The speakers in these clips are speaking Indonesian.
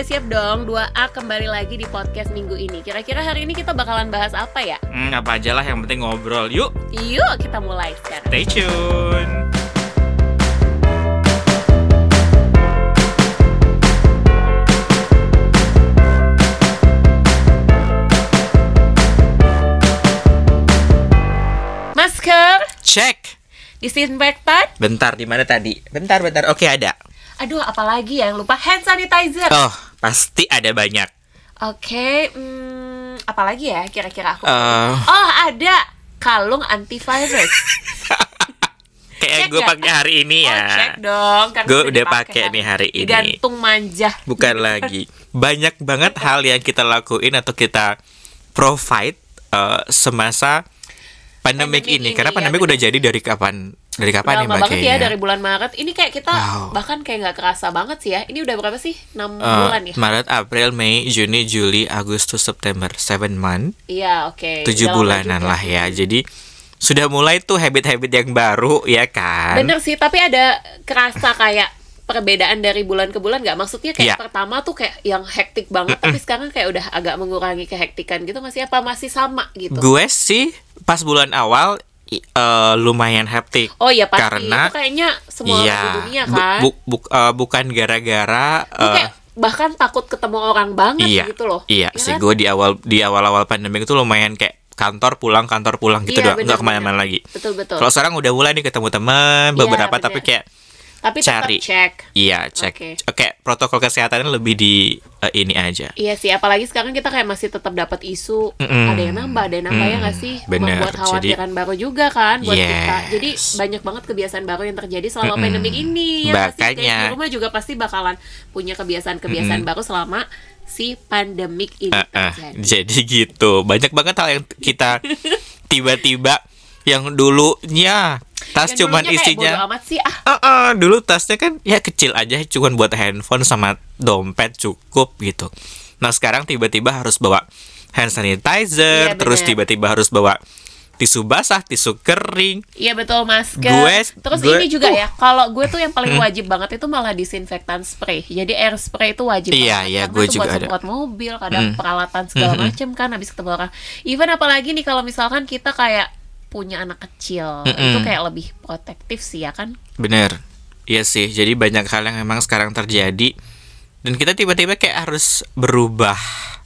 udah siap dong 2A kembali lagi di podcast minggu ini. Kira-kira hari ini kita bakalan bahas apa ya? Hmm, apa aja lah yang penting ngobrol. Yuk, Yuk kita mulai sekarang. stay tune. Masker, Cek. disinfektan. Bentar, di mana tadi? Bentar, bentar. Oke, ada. Aduh, apalagi yang lupa hand sanitizer. Oh, pasti ada banyak. Oke, hmm, apalagi ya kira-kira aku? Eh, Oh, ada kalung antivirus. kayak gue pakai hari ini Oh, ya. cek dong. Kan Gue udah pakai kan. nih hari ini. Digantung manja. Bukan lagi. Banyak banget hal yang kita lakuin atau kita provide eh, semasa pandemik Pandemik ini. ini, Karena ya, pandemik udah jadi dari kapan? Dari kapan nih Lama banget ya dari bulan Maret. Ini kayak kita Wow. bahkan kayak nggak kerasa banget sih ya. Ini udah berapa sih? 6 Eh, bulan ya? Maret, April, Mei, Juni, Juli, Agustus, September, seven month, Iya, oke. tujuh Udah lama bulanan lah ya. Jadi sudah mulai tuh habit-habit yang baru ya kan? Bener sih, tapi ada kerasa kayak perbedaan dari bulan ke bulan nggak? Maksudnya kayak Iya. pertama tuh kayak yang hektik banget, tapi sekarang kayak udah agak mengurangi kehektikan gitu. Masih apa? Masih sama gitu? Gue sih pas bulan awal eh, lumayan hektik. Oh iya pasti. Karena- itu kayaknya semua di dunia bu- kan. bu- bu- eh, bukan gara-gara kayak bahkan takut ketemu orang banget iya, gitu loh. iya Ya sih kan? gue di awal di awal-awal pandemi itu lumayan kayak kantor pulang kantor pulang gitu Iya, doang nggak bener-bener. ke mana-mana lagi. Betul betul. Kalau sekarang udah mulai nih ketemu teman Iya, beberapa bener. tapi kayak Tapi tetap cari. cek. iya cek Oke. oke protokol kesehatannya lebih di eh, ini aja. Iya sih, apalagi sekarang kita kayak masih tetap dapat isu Mm-mm. ada yang nambah, ada yang nambah ya Mm, nggak sih? bener. Membuat khawatiran baru juga kan buat kita. Yes. Jadi banyak banget kebiasaan baru yang terjadi selama Mm-mm. pandemik ini. Ya Makanya. di rumah juga pasti bakalan punya kebiasaan-kebiasaan baru selama si pandemik ini Eh, eh, terjadi. jadi gitu banyak banget hal yang kita tiba-tiba yang dulunya tas Yang cuman kayak isinya amat sih ah. Eh, eh, dulu tasnya kan ya kecil aja cuman buat handphone sama dompet cukup gitu nah sekarang tiba-tiba harus bawa hand sanitizer Iya, terus tiba-tiba harus bawa tisu basah tisu kering Iya betul masker. Gue- Terus gue- ini juga uh. ya, kalau gue tuh yang paling wajib banget itu malah disinfektan spray. Jadi air spray itu wajib Iya, banget. iya, gue tuh juga buat ada. semprot mobil, kadang peralatan segala macem kan habis ketemu orang. Even apalagi nih kalau misalkan kita kayak punya anak kecil, itu kayak lebih protektif sih ya kan? bener iya sih jadi banyak hal yang memang sekarang terjadi dan kita tiba-tiba kayak harus berubah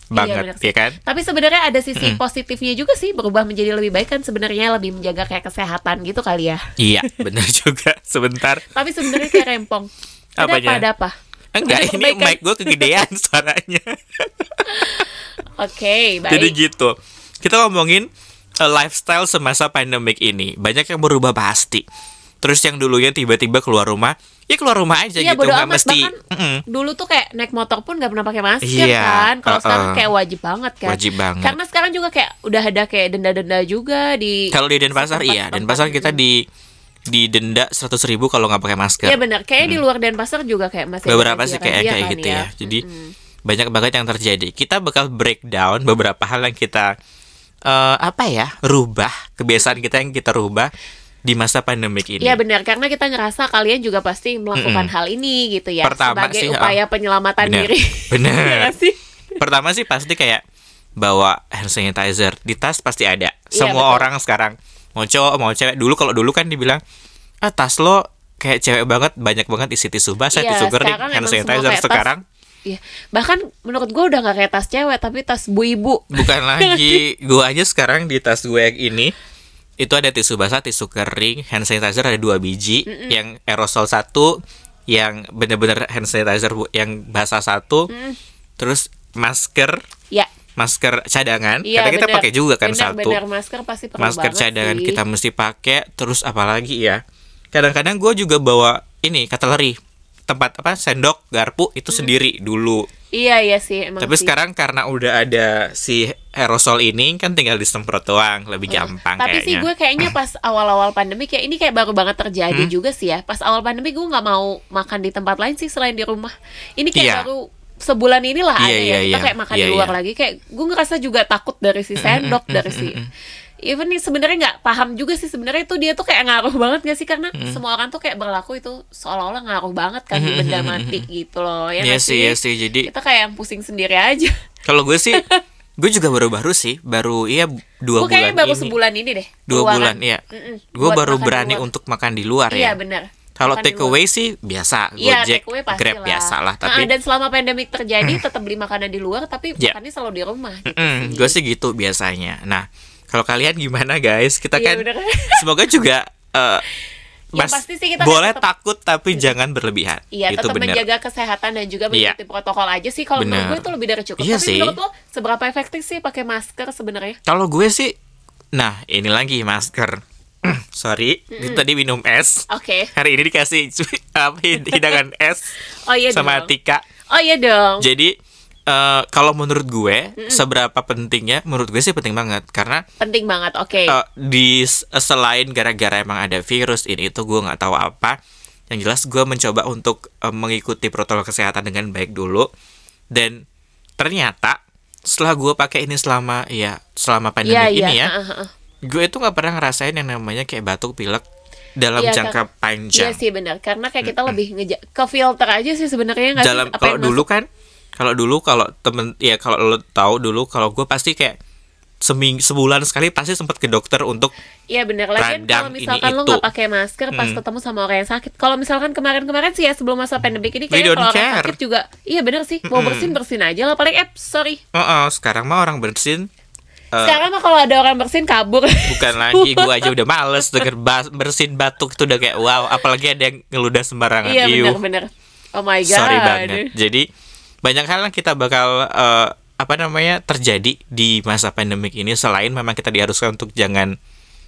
banget bener sih. ya kan Tapi sebenarnya ada sisi positifnya juga sih berubah menjadi lebih baik kan sebenarnya lebih menjaga kayak kesehatan gitu kali ya. iya bener juga sebentar Tapi sebenarnya kayak rempong. Ada apa? Ada apa? enggak Ada ini mic gue kegedean suaranya Oke, baik. Jadi gitu. Kita ngomongin lifestyle semasa pandemik ini. Banyak yang berubah pasti. Terus yang dulunya tiba-tiba keluar rumah, ya keluar rumah aja Iya gitu, nggak mesti. bahkan Mm-mm. dulu tuh kayak naik motor pun nggak pernah pakai masker Iya, kan. Kalau uh-uh. sekarang kayak wajib banget kan. Wajib banget. Karena sekarang juga kayak udah ada kayak denda-denda juga di Kalau di Denpasar iya, Denpasar kita gitu. di di denda seratus ribu kalau nggak pakai masker. Iya benar. Kayaknya di luar Denpasar juga kayak masih Hmm. Beberapa sih kayak kayak kan gitu ya. Jadi banyak banget yang terjadi. Kita bakal breakdown beberapa hal yang kita eh, apa ya rubah kebiasaan kita yang kita rubah di masa pandemik ini. Iya benar karena kita ngerasa kalian juga pasti melakukan hal ini gitu ya Pertama sebagai sih, upaya penyelamatan benar. diri. Benar. Iya sih? Pertama sih pasti kayak bawa hand sanitizer di tas pasti ada. Iya, Semua betul. orang sekarang mau cowok mau cewek dulu kalau dulu kan dibilang ah tas lo kayak cewek banget banyak banget isi tisu basah, Iya, tisu kering, hand sanitizer kayak sekarang Iya. Bahkan menurut gue udah nggak kayak tas cewek tapi tas bu ibu. bukan lagi. Gua aja sekarang di tas gue yang ini itu ada tisu basah, tisu kering, hand sanitizer ada dua biji, yang aerosol satu, yang bener-bener hand sanitizer bu- yang basah satu, terus masker. Ya. masker cadangan. Iya, karena kita pakai juga kan Bener, satu. bener. masker pasti perlu masker cadangan sih. kita mesti pakai. Terus apalagi ya? Kadang-kadang gue juga bawa ini cutlery tempat apa sendok garpu itu sendiri dulu Iya iya sih emang tapi sih. sekarang karena udah ada si aerosol ini kan tinggal disemprot doang lebih gampang Tapi sih kayaknya gue kayaknya pas awal-awal pandemi kayak ini kayak baru banget terjadi Hmm? juga sih ya. Pas awal pandemi gue nggak mau makan di tempat lain sih selain di rumah. Ini kayak Iya. baru sebulan inilah Iya, ada ya iya, kita iya. kayak makan Iya, di luar iya. lagi kayak gue ngerasa juga takut dari si sendok dari si even nih sebenarnya nggak paham juga sih sebenarnya itu dia tuh kayak ngaruh banget gak sih karena Hmm. semua orang tuh kayak berlaku itu seolah-olah ngaruh banget kan di benda mati gitu loh ya Iya nggak sih, iya sih. Jadi kita kayak yang pusing sendiri aja kalau gue sih, gue juga baru-baru sih, baru iya dua gue kayaknya bulan baru ini. sebulan ini deh Dua keluaran. bulan, iya. Mm-mm, Gue buat baru berani luar. untuk makan di luar iya ya. benar Kalau take away sih biasa, Iya, Gojek, Grab lah. biasa lah. Nah, Tapi dan selama pandemik terjadi tetap beli makanan di luar tapi Iya. makannya selalu di rumah gitu Mm, sih. gue sih gitu biasanya. Nah, kalau kalian gimana guys? Kita Iya, kan bener. semoga juga Yang mas- pasti sih kita kan boleh tetap- takut tapi jangan berlebihan. Iya, itu tetap benar. menjaga kesehatan dan juga Iya. mengikuti protokol aja sih. Kalau menurut Bener. gue itu lebih dari cukup. Iya Tapi sih. menurut lo seberapa efektif sih pakai masker sebenarnya? Kalau gue sih, nah ini lagi masker. Sorry, itu tadi minum es. Oke. Hari ini dikasih hidangan es Oh iya sama dong. Tika. Oh iya dong. Jadi eh, kalau menurut gue seberapa pentingnya? Menurut gue sih penting banget karena Penting banget. Oke. eh, di selain gara-gara emang ada virus ini itu gue nggak tahu apa. Yang jelas gue mencoba untuk eh, mengikuti protokol kesehatan dengan baik dulu dan ternyata setelah gue pakai ini selama ya selama pandemi Iya, iya. ini ya, gue itu nggak pernah ngerasain yang namanya kayak batuk pilek dalam Iya, jangka Kak. Iya panjang. sih benar. Karena kayak kita lebih ngeja ke filter aja sih sebenarnya nggak sih? dalam kalau dulu masuk? kan kalau dulu kalau temen ya kalau lo tahu dulu kalau gue pasti kayak seming sebulan sekali pasti sempat ke dokter untuk Iya benar lagi kalau misalkan lo nggak pakai masker pas Hmm. ketemu sama orang yang sakit. Kalau misalkan kemarin-kemarin sih ya sebelum masa pandemi ini don't kalau orang sakit juga iya benar sih. Mau bersin bersin aja lah paling eh sorry. Oh, oh, sekarang mah orang bersin eh, sekarang mah kalau ada orang bersin kabur. Bukan lagi gue aja udah males denger bas- bersin batuk itu udah kayak wow apalagi ada yang ngeludah sembarangan. Iya benar-benar oh my god. sorry banget. Jadi banyak hal yang kita bakal eh, apa namanya terjadi di masa pandemik ini selain memang kita diharuskan untuk jangan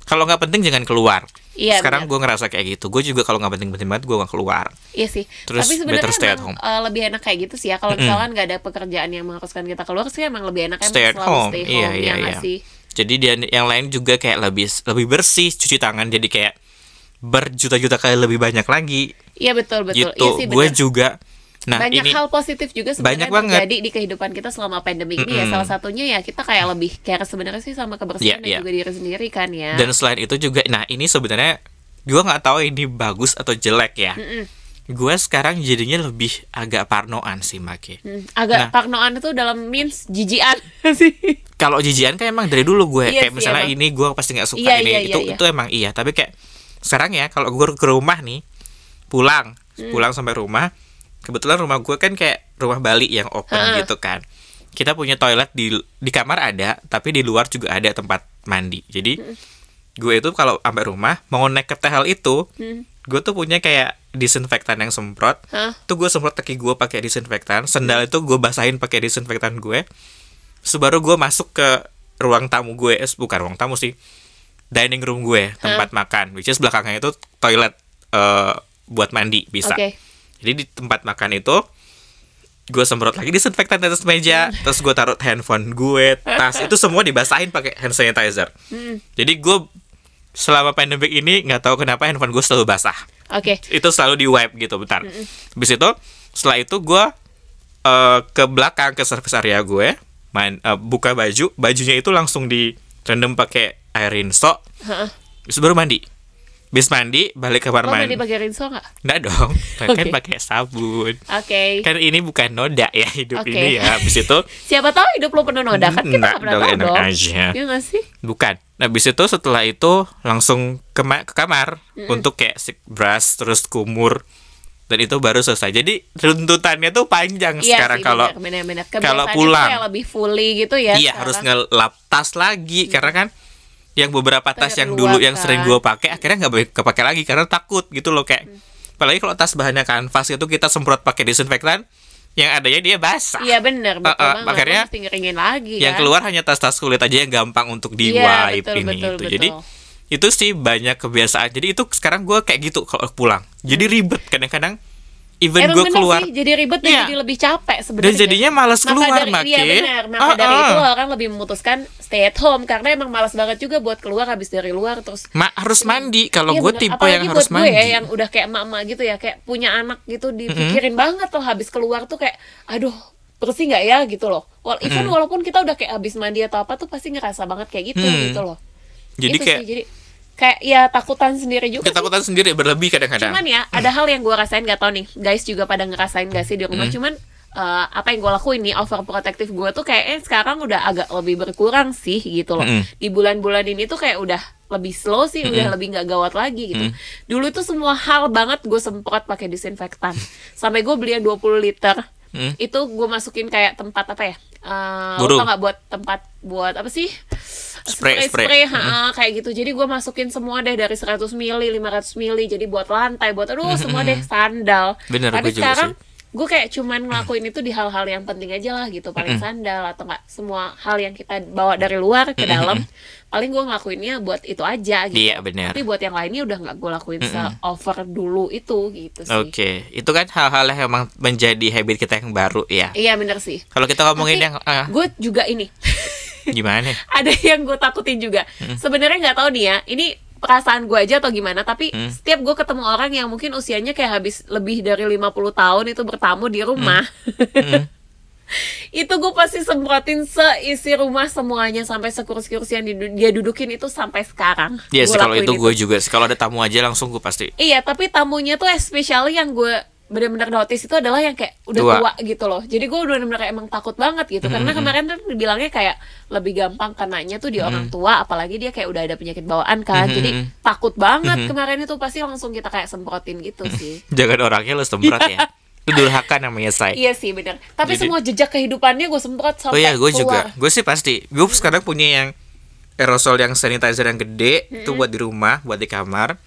kalau nggak penting jangan keluar Iya, sekarang gue ngerasa kayak gitu gue juga kalau nggak penting-penting banget gue nggak keluar Iya sih. Terus Tapi sebenarnya better stay at emang, home. eh, lebih enak kayak gitu sih ya. Kalau misalkan nggak ada pekerjaan yang mengharuskan kita keluar sih emang lebih enak emang stay at selalu home stay home. iya ya iya iya sih? jadi dia yang lain juga kayak lebih lebih bersih cuci tangan jadi kayak berjuta-juta kali lebih banyak lagi Iya betul betul. gitu Iya sih gue juga nah banyak ini hal positif juga sebenarnya terjadi di kehidupan kita selama pandemi ini ya. Mm-mm. Salah satunya ya kita kayak lebih care sebenarnya sih sama kebersihan Iya, dan iya. juga diri sendiri kan ya. dan selain itu juga nah ini sebenarnya gue nggak tahu ini bagus atau jelek ya Mm-mm. gue sekarang jadinya lebih agak parnoan sih make Hmm, agak Nah. parnoan itu dalam means jijian sih. kalau jijian kan emang dari dulu gue Iya kayak misalnya emang. ini gue pasti nggak suka Iya, ini iya, itu iya, iya. itu emang iya tapi kayak sekarang ya kalau gue ke rumah nih pulang Hmm. pulang sampai rumah kebetulan rumah gue kan kayak rumah Bali yang open Ha-ha. gitu kan kita punya toilet di di kamar ada tapi di luar juga ada tempat mandi jadi Hmm. gue itu kalau sampai rumah mau naik ke tehel itu Hmm. gue tuh punya kayak disinfektan yang semprot Hah? tuh gue semprot kaki gue pakai disinfektan sendal itu gue basahin pakai disinfektan gue Terus baru gue masuk ke ruang tamu gue eh, bukan ruang tamu sih dining room gue tempat makan which is belakangnya itu toilet eh, buat mandi bisa Oke. Jadi di tempat makan itu gue semprot lagi disinfektan di atas meja. Terus gue taruh handphone gue tas. Itu semua dibasahin pakai hand sanitizer. Hmm. jadi gue selama pandemic ini nggak tahu kenapa handphone gue selalu basah. Oke. itu selalu di wipe gitu bentar. Habis itu setelah itu gue eh, ke belakang ke service area gue main eh, buka baju. Bajunya itu langsung direndam pakai air rinso. Heeh. habis baru mandi habis mandi balik ke kamar Lo mandi pakai rinso nggak? nggak dong kan Oke. pakai sabun Oke. kan ini bukan noda ya hidup Oke. ini ya habis itu Siapa tahu hidup lo penuh noda kan kita Nggak pernah dong, tahu enak dong. aja. Iya nggak sih? bukan nah habis itu setelah itu langsung ke, ma- ke kamar untuk kayak sik- brush terus kumur dan itu baru selesai jadi runtutannya tuh panjang Iya sekarang sih, kalau benar, benar. kalau pulang. kayak lebih fully gitu ya. iya sekarang. harus ngelap tas lagi karena kan yang beberapa tas yang dulu yang sering kan. gue pakai akhirnya nggak kepake lagi karena takut gitu loh kayak apalagi kalau tas bahannya kanvas itu kita semprot pakai disinfektan yang adanya dia basah Iya benar, betul Uh, uh, banget. akhirnya Lo mesti ngeringin lagi yang kan. keluar hanya tas-tas kulit aja yang gampang untuk di Iya, wipe betul, ini betul, itu betul. jadi itu sih banyak kebiasaan jadi itu sekarang gue kayak gitu kalau pulang jadi ribet kadang-kadang even Emang gue keluar sih, jadi ribet dan Iya. jadi lebih capek dan sebenarnya. jadinya malas Maka keluar dari, make Iya benar, maka Ah, dari ah. itu orang lebih memutuskan stay at home karena emang malas banget juga buat keluar habis dari luar terus Ma- harus mandi. Kalau Iya gue tipe Apalagi yang buat harus gue mandi. ya yang udah kayak emak-emak gitu ya kayak punya anak gitu dipikirin banget loh habis keluar tuh kayak aduh bersih nggak ya? gitu loh. Wal even walaupun kita udah kayak habis mandi atau apa tuh pasti ngerasa banget kayak gitu Hmm. gitu loh. Jadi Itu kayak sih, jadi kayak ya takutan sendiri juga sih. ketakutan sendiri berlebih kadang-kadang. Cuman ya ada hal yang gue rasain gak tau nih guys juga pada ngerasain gak sih di rumah cuman eh, apa yang gue lakuin nih overprotective gue tuh kayaknya sekarang udah agak lebih berkurang sih gitu loh Mm-mm. di bulan-bulan ini tuh kayak udah lebih slow sih udah lebih nggak gawat lagi gitu dulu tuh semua hal banget gue semprot pakai disinfektan sampai gue beli yang 20 liter Mm. itu gue masukin kayak tempat apa ya lo Burung. tau buat tempat buat apa sih Spray, spray. spray, ha, kayak gitu. Jadi gue masukin semua deh dari 100 mili, 500 mili. Jadi buat lantai, buat aduh semua deh sandal. Bener, Tapi sekarang gue kayak cuman ngelakuin itu di hal-hal yang penting aja lah gitu. Paling sandal atau enggak semua hal yang kita bawa dari luar ke dalam. Paling gue ngelakuinnya buat itu aja gitu. Iya, bener. Tapi buat yang lainnya udah nggak gue lakuin se-over dulu itu gitu sih. Oke, itu kan hal-hal yang emang menjadi habit kita yang baru ya. Iya bener sih. Kalau kita ngomongin Tapi yang ah, gue juga ini gimana? ada yang gue takutin juga. Sebenarnya nggak tahu nih ya, ini perasaan gue aja atau gimana, tapi setiap gue ketemu orang yang mungkin usianya kayak habis lebih dari 50 tahun itu bertamu di rumah. itu gue pasti semprotin seisi rumah semuanya sampai sekursi-kursi yang didu- dia dudukin itu sampai sekarang. Iya sih kalau lakuin itu gue juga. Kalau ada tamu aja langsung gue pasti. Iya, tapi tamunya tuh especially yang gue bener-bener notice itu adalah yang kayak udah Tua. tua, gitu loh. Jadi gue bener-bener kayak emang takut banget gitu. Karena kemarin tuh dibilangnya kayak lebih gampang kenanya tuh di orang tua, apalagi dia kayak udah ada penyakit bawaan kan. Jadi takut banget kemarin itu pasti langsung kita kayak semprotin gitu sih. Jangan orangnya lo semprot ya. Itu durhaka namanya say. Iya sih bener. Tapi Jadi- semua jejak kehidupannya gue semprot Oh sampai iya, gue juga. Gue sih pasti. Gue sekarang punya yang aerosol yang sanitizer yang gede itu buat di rumah, buat di kamar.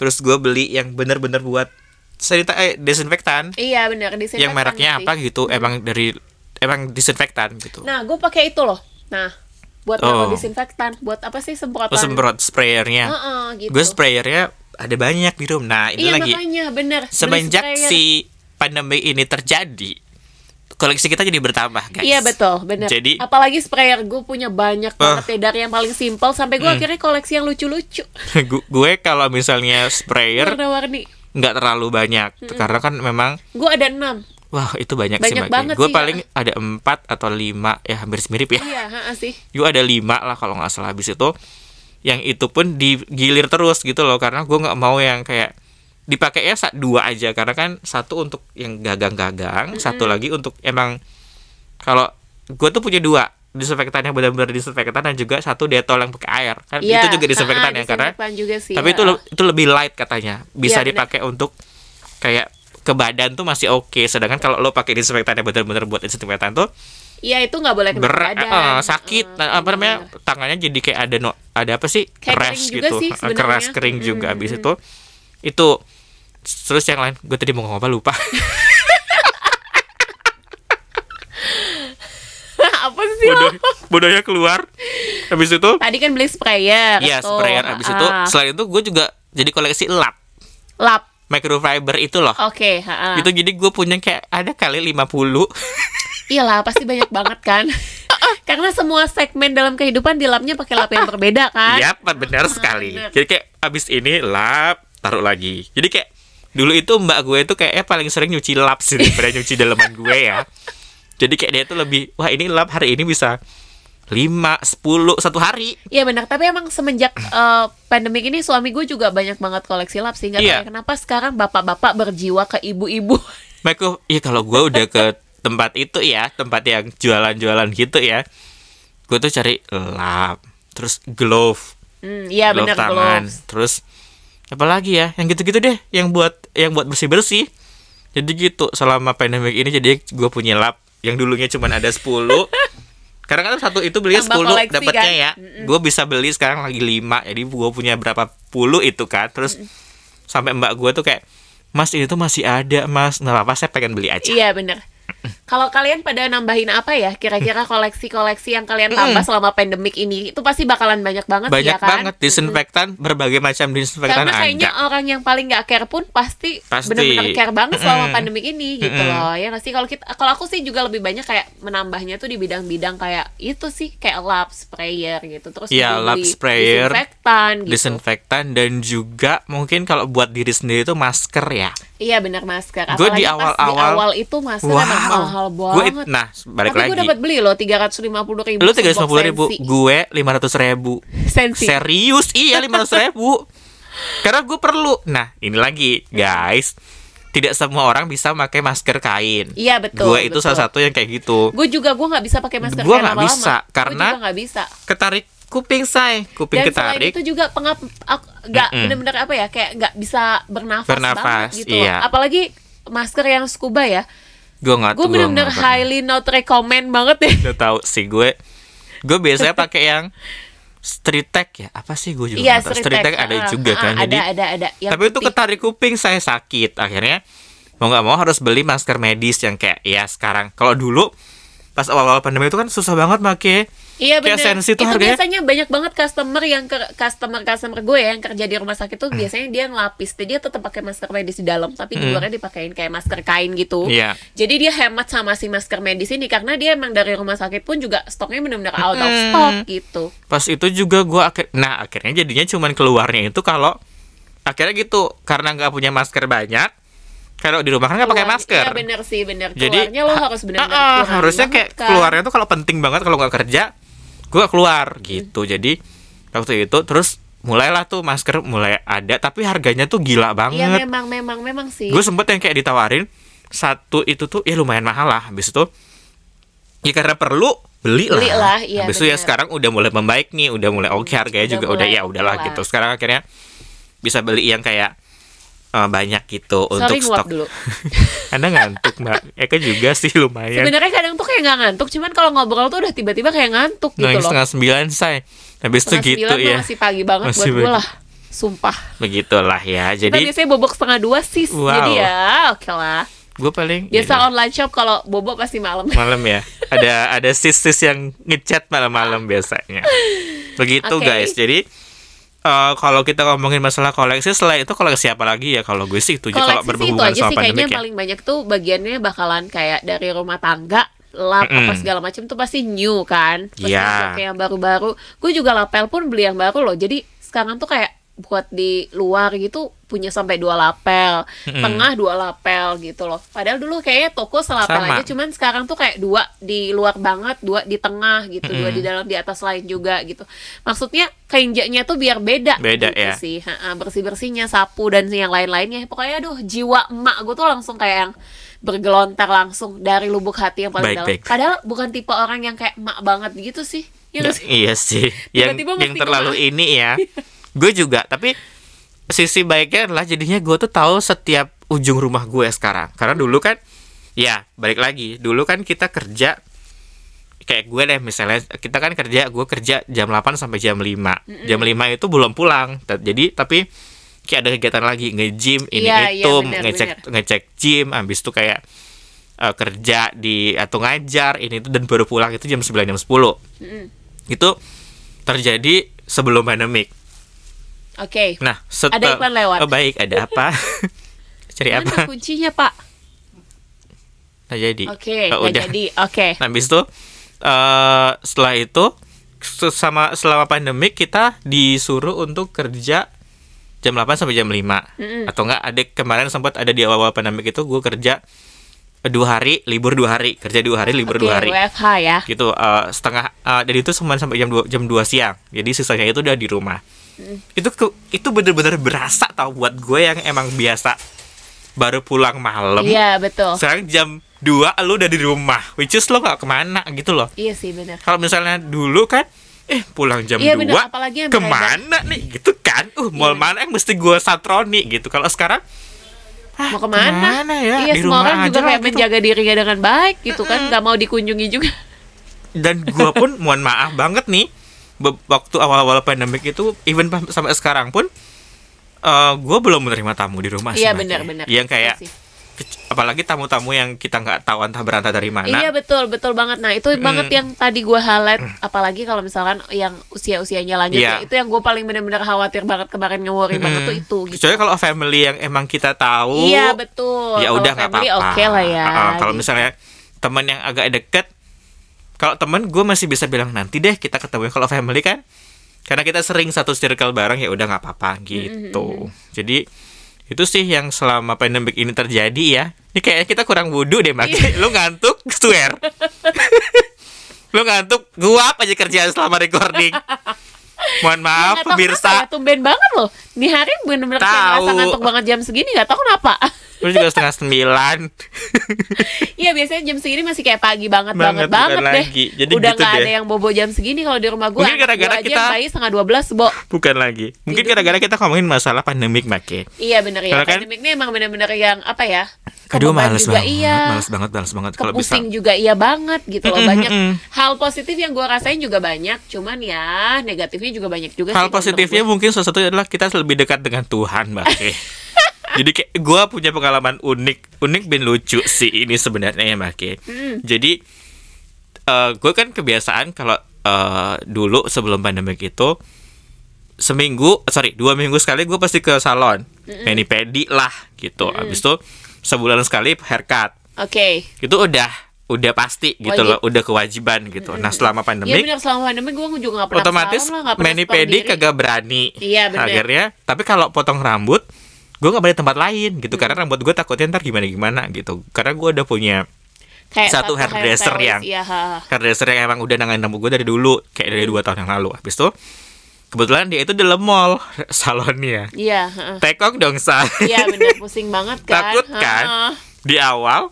Terus gue beli yang bener-bener buat sanitizer eh, desinfektan. Iya bener disinfektan yang mereknya apa gitu, emang dari emang disinfektan gitu. Nah gue pakai itu loh. Nah buat Oh. disinfektan, buat apa sih semprotan? Lo semprot sprayernya. Heeh, gitu. Gue sprayernya ada banyak di rumah. Nah, ini Iya lagi makanya bener. Semenjak si pandemi ini terjadi, koleksi kita jadi bertambah, guys. Iya betul, bener. Jadi- apalagi sprayer gue punya banyak Ah. banget ya dari yang paling simpel sampai Hmm. gue akhirnya koleksi yang lucu-lucu, Gu- gue kalau misalnya sprayer warna-warni. Nggak terlalu banyak. Karena kan memang Gue ada enam. wah itu banyak, sih Banyak Magi. banget gue sih, paling ada empat atau lima. Ya hampir mirip ya. Iya, ha, sih. gue ada lima lah kalau nggak salah. Habis itu yang itu pun digilir terus gitu loh. Karena gue nggak mau yang kayak dipakai ya dua aja. Karena kan satu untuk yang gagang-gagang satu lagi untuk emang kalau gue tuh punya dua disinfektan yang benar-benar disinfektan dan juga satu detol yang pakai air kan Iya, itu juga disinfektan ha, ya karena juga sih. tapi ha. itu itu lebih light katanya bisa benar. dipakai untuk kayak ke badan tuh masih oke sedangkan kalau lo pakai disinfektan yang benar-benar buat disinfektan tuh Iya itu nggak boleh kena badan. eh, sakit Nah, apa namanya tangannya jadi kayak ada no ada apa sih Kayak keras gitu sih sebenarnya. keras kering juga habis itu itu terus yang lain gue tadi mau ngomong apa lupa apa sih bodoh bodohnya keluar habis itu Tadi kan beli sprayer. Iya tuh. sprayer habis itu Ah. selain itu gue juga jadi koleksi lap lap. microfiber itu loh Oke, ha. itu jadi gue punya kayak ada kali 50 Iyalah, pasti banyak banget kan. Karena semua segmen dalam kehidupan di lapnya pakai lap yang berbeda kan. Iya, benar sekali. benar. Jadi kayak abis ini lap, taruh lagi. Jadi kayak dulu itu mbak gue itu kayaknya paling sering nyuci lap sih daripada nyuci daleman gue ya. Jadi kayak dia tuh lebih, wah ini lap hari ini bisa 5, 10, satu hari. Iya benar, tapi emang semenjak eh, pandemik ini suami gue juga banyak banget koleksi lap sih. Nggak tahu Iya. ya kenapa sekarang bapak-bapak berjiwa ke ibu-ibu. Mereka, iya kalau gue udah ke tempat itu ya, tempat yang jualan-jualan gitu ya. Gue tuh cari lap, terus glove, Hmm, iya glove benar tangan, gloves. terus apa lagi ya? Yang gitu-gitu deh, yang buat yang buat bersih-bersih. Jadi gitu selama pandemic ini jadi gue punya lap yang dulunya cuma ada 10. Karena kan satu itu belinya 10 koleksi, dapatnya kan? ya. Gue bisa beli sekarang lagi 5. Jadi gue punya berapa puluh itu kan. Terus sampai mbak gue tuh kayak Mas ini tuh masih ada mas Nggak apa-apa saya pengen beli aja Iya benar. Kalau kalian pada nambahin apa ya? Kira-kira koleksi-koleksi yang kalian tambah selama pandemik ini itu pasti bakalan banyak banget sih Banyak ya kan? banget disinfektan Berbagai macam disinfektan Karena kayaknya ada orang yang paling nggak care pun pasti, Pasti. benar-benar care banget selama Mm-mm. pandemik ini gitu Mm-mm. loh. Ya nggak sih kalau kita kalau aku sih juga lebih banyak kayak menambahnya tuh di bidang-bidang kayak itu sih kayak lap sprayer gitu. Terus lap beli sprayer, disinfektan gitu. Disinfektan dan juga mungkin kalau buat diri sendiri itu masker ya Iya benar masker. Gua di awal-awal- awal itu masker emang mahal banget. nah, balik Tapi lagi. gue dapat beli loh tiga ratus lima puluh ribu. Lu tiga ratus ribu, gue lima ratus ribu. Sensi. Serius, iya lima ratus ribu. Karena gue perlu. Nah, ini lagi, guys. Tidak semua orang bisa pakai masker kain. Iya betul. gue itu betul. salah satu yang kayak gitu. Gue juga gue nggak bisa pakai masker Gua kain nggak lama-lama. bisa, karena- gue juga nggak bisa. Ketarik kuping say, kuping Dan ketarik. itu juga pengap ak- nggak Mm-mm. benar-benar apa ya kayak nggak bisa bernafas, Bernafas, banget gitu. loh. iya. Apalagi masker yang scuba ya. Gue nggak Gue benar-benar highly not recommend banget deh. Udah tahu sih gue. Gue biasanya pakai yang street tag ya. Apa sih gue juga Iya, street Street tag tag. ada Ah, juga ah, kan. Jadi ada ada ada. Tapi itu ketarik kuping saya sakit. Akhirnya mau nggak mau harus beli masker medis yang kayak ya sekarang. Kalau dulu pas awal-awal pandemi itu kan susah banget pakai Iya benar. sensi tuh itu harganya. biasanya banyak banget customer yang ke, customer customer gue ya yang kerja di rumah sakit tuh Hmm. biasanya dia ngelapis. Jadi dia tetap pakai masker medis di dalam tapi di luarnya dipakein kayak masker kain gitu. Iya. Jadi dia hemat sama si masker medis ini karena dia emang dari rumah sakit pun juga stoknya benar-benar out of Hmm. stock gitu. pas itu juga gue akhir nah akhirnya jadinya cuman keluarnya itu kalau akhirnya gitu karena nggak punya masker banyak kalau di rumah kan nggak pakai Keluar- masker Iya bener sih bener. jadi Keluarnya lo harus benar-benar ah, kurangin harusnya kayak kan. keluarnya tuh kalau penting banget kalau nggak kerja gue keluar gitu. Jadi waktu itu terus mulailah tuh masker mulai ada tapi harganya tuh gila Iya banget. memang memang memang sih. gue sempet yang kayak ditawarin satu itu tuh ya lumayan mahal lah. Habis itu ya karena perlu beli lah, Beli lah, iya, habis itu ya sekarang udah mulai membaik nih udah mulai oke harganya Udah juga udah ya udahlah gitu. Sekarang akhirnya bisa beli yang kayak eh, banyak gitu untuk Sorry nguap stok dulu. anda ngantuk mbak Eka juga sih lumayan Sebenarnya kadang tuh kayak nggak ngantuk, cuman kalau ngobrol tuh udah tiba-tiba kayak ngantuk gitu Nah, loh. setengah sembilan say habis itu gitu ya Masih pagi banget Masih buat gue lah. Sumpah. begitulah ya Kita jadi biasanya bobok setengah dua sis. Wow. Jadi ya oke lah. gue paling Biasa ini, online shop kalau bobo pasti malam. malam ya ada ada sis sis yang ngechat malam-malam biasanya begitu Oke. guys jadi eh, kalau kita ngomongin masalah koleksi setelah itu koleksi apa lagi ya? Kalau gue sih itu kalau berhubungan aja sama sih kayaknya pandemik ya. paling banyak tuh bagiannya bakalan kayak dari rumah tangga lap apa Mm-mm. segala macam tuh pasti new kan. Pasti pakai yang baru-baru. Gue juga lapel pun beli yang baru loh. Jadi sekarang tuh kayak buat di luar gitu punya sampai dua lapel Mm-mm. tengah dua lapel gitu loh. Padahal dulu kayaknya toko selapel Sama. aja cuman sekarang tuh kayak dua di luar banget dua di tengah gitu dua Mm-mm. di dalam di atas lain juga gitu. Maksudnya keinjaknya tuh biar beda Beda, gitu ya. sih. Bersih bersihnya sapu dan yang lain-lainnya. Pokoknya aduh jiwa emak gue tuh langsung kayak yang bergelontar langsung dari lubuk hati yang paling Baik, dalam. baik. padahal bukan tipe orang yang kayak emak banget gitu sih. Ya nggak sih? iya sih. Yang Tiba-tiba yang mesti terlalu ini ya gue juga tapi sisi baiknya adalah jadinya gue tuh tahu setiap ujung rumah gue sekarang. Karena dulu kan ya balik lagi. Dulu kan kita kerja kayak gue deh misalnya kita kan kerja gue kerja jam 8 sampai jam 5 jam 5 itu belum pulang. Jadi tapi kayak ada kegiatan lagi nge-gym ini Iya, iya, itu benar, ngecek ngecek gym habis itu kayak eh, kerja di atau ngajar ini itu dan baru pulang itu jam 9 jam 10 Mm-mm. itu terjadi sebelum pandemik. Oke Nah, setelah Ada iklan lewat. Oh, baik, ada apa? Cari mana apa? kuncinya pak Nah, jadi. oke Oh, nggak udah. jadi oke Nah, habis itu eh setelah itu sama selama pandemik kita disuruh untuk kerja jam 8 sampai jam 5. Mm-mm. Atau enggak ada kemarin sempat ada di awal-awal pandemik itu gue kerja dua hari, libur dua hari, kerja dua hari, libur oke dua hari. WFH ya gitu eh, setengah eh, dan itu cuma sampai jam 2 jam 2 siang jadi sisanya itu udah di rumah itu ke- itu bener-bener berasa tau buat gue yang emang biasa. Baru pulang malam. Iya betul. Sekarang jam 2 lu udah di rumah. Which is lo gak ke mana gitu loh. Iya sih benar kalau misalnya dulu kan eh pulang jam Iya, 2 bener, apalagi yang ke mana nih? Gitu kan. Uh mall Iya. mana yang mesti gue satroni gitu. Kalau sekarang ah, mau ke mana, ya? Iya di semua rumah orang aja juga kayak gitu. menjaga dirinya dengan baik gitu kan. Nggak mau dikunjungi juga. Dan gua pun mohon maaf banget nih waktu awal-awal pandemik itu even pa- sampai sekarang pun eh gue belum menerima tamu di rumah iya benar-benar yang kayak Iya apalagi tamu-tamu yang kita nggak tahu entah berantah dari mana Iya betul betul banget. Nah itu banget yang tadi gue highlight. Apalagi kalau misalkan yang usia usianya lanjut, ya, itu yang gue paling benar-benar khawatir banget kemarin nge-worry banget tuh itu. Gitu. kecuali kalau family yang emang kita tahu Iya betul. ya udah nggak apa-apa Oke lah ya. Ah, kalau gitu. misalnya teman yang agak deket kalau teman gue masih bisa bilang nanti deh kita ketemu kalau family kan karena kita sering satu circle bareng ya udah nggak apa-apa gitu jadi itu sih yang selama pandemik ini terjadi ya ini kayaknya kita kurang wudhu deh mak Iya. lu ngantuk swear lu ngantuk gua apa aja kerjaan selama recording mohon maaf Nggak tahu pemirsa ya, tumben banget loh. Nih hari bener-bener Tahu. ngerasa ngantuk banget jam segini gak tau kenapa. Lu juga setengah sembilan Iya biasanya jam segini masih kayak pagi banget Banget, banget banget, deh. lagi. Jadi Udah gitu nggak deh. ada yang bobo jam segini kalau di rumah gue. Mungkin gara-gara aja kita- yang bayi setengah 12 bo. bukan lagi mungkin Tidur. gara-gara kita ngomongin masalah pandemik make Iya bener ya. Karena kan- Pandemik ini emang bener-bener yang apa ya? aduh males juga banget iya. males banget males banget kalau bisa Kepusing juga iya banget gitu loh banyak mm-mm. hal positif yang gue rasain juga banyak cuman ya negatifnya juga banyak juga hal sih positifnya gue. mungkin salah satunya adalah kita lebih dekat dengan Tuhan mbak. jadi kayak gue punya pengalaman unik unik dan lucu sih ini sebenarnya ya mbak Ke. Mm. jadi gue kan kebiasaan kalau eh, dulu sebelum pandemik itu seminggu sorry dua minggu sekali gue pasti ke salon mani pedi lah gitu abis itu sebulan sekali haircut Oke. itu udah udah pasti gitu Wajib. loh udah kewajiban gitu nah selama pandemik bener selama pandemi gue juga gak pernah otomatis salon lah, nggak pernah mani pedi kagak berani Iya, bener. akhirnya tapi kalau potong rambut gue nggak boleh tempat lain gitu karena rambut gue takutnya ntar gimana gimana gitu karena gue udah punya Kayak satu hairdresser hair yang- ha. hairdresser yang emang udah nanganin rambut gue dari dulu kayak dari dua tahun yang lalu habis itu kebetulan dia itu di mall salonnya Iya, ha. tekok dong say Iya bener pusing banget kan. Takut kan? Ha. di awal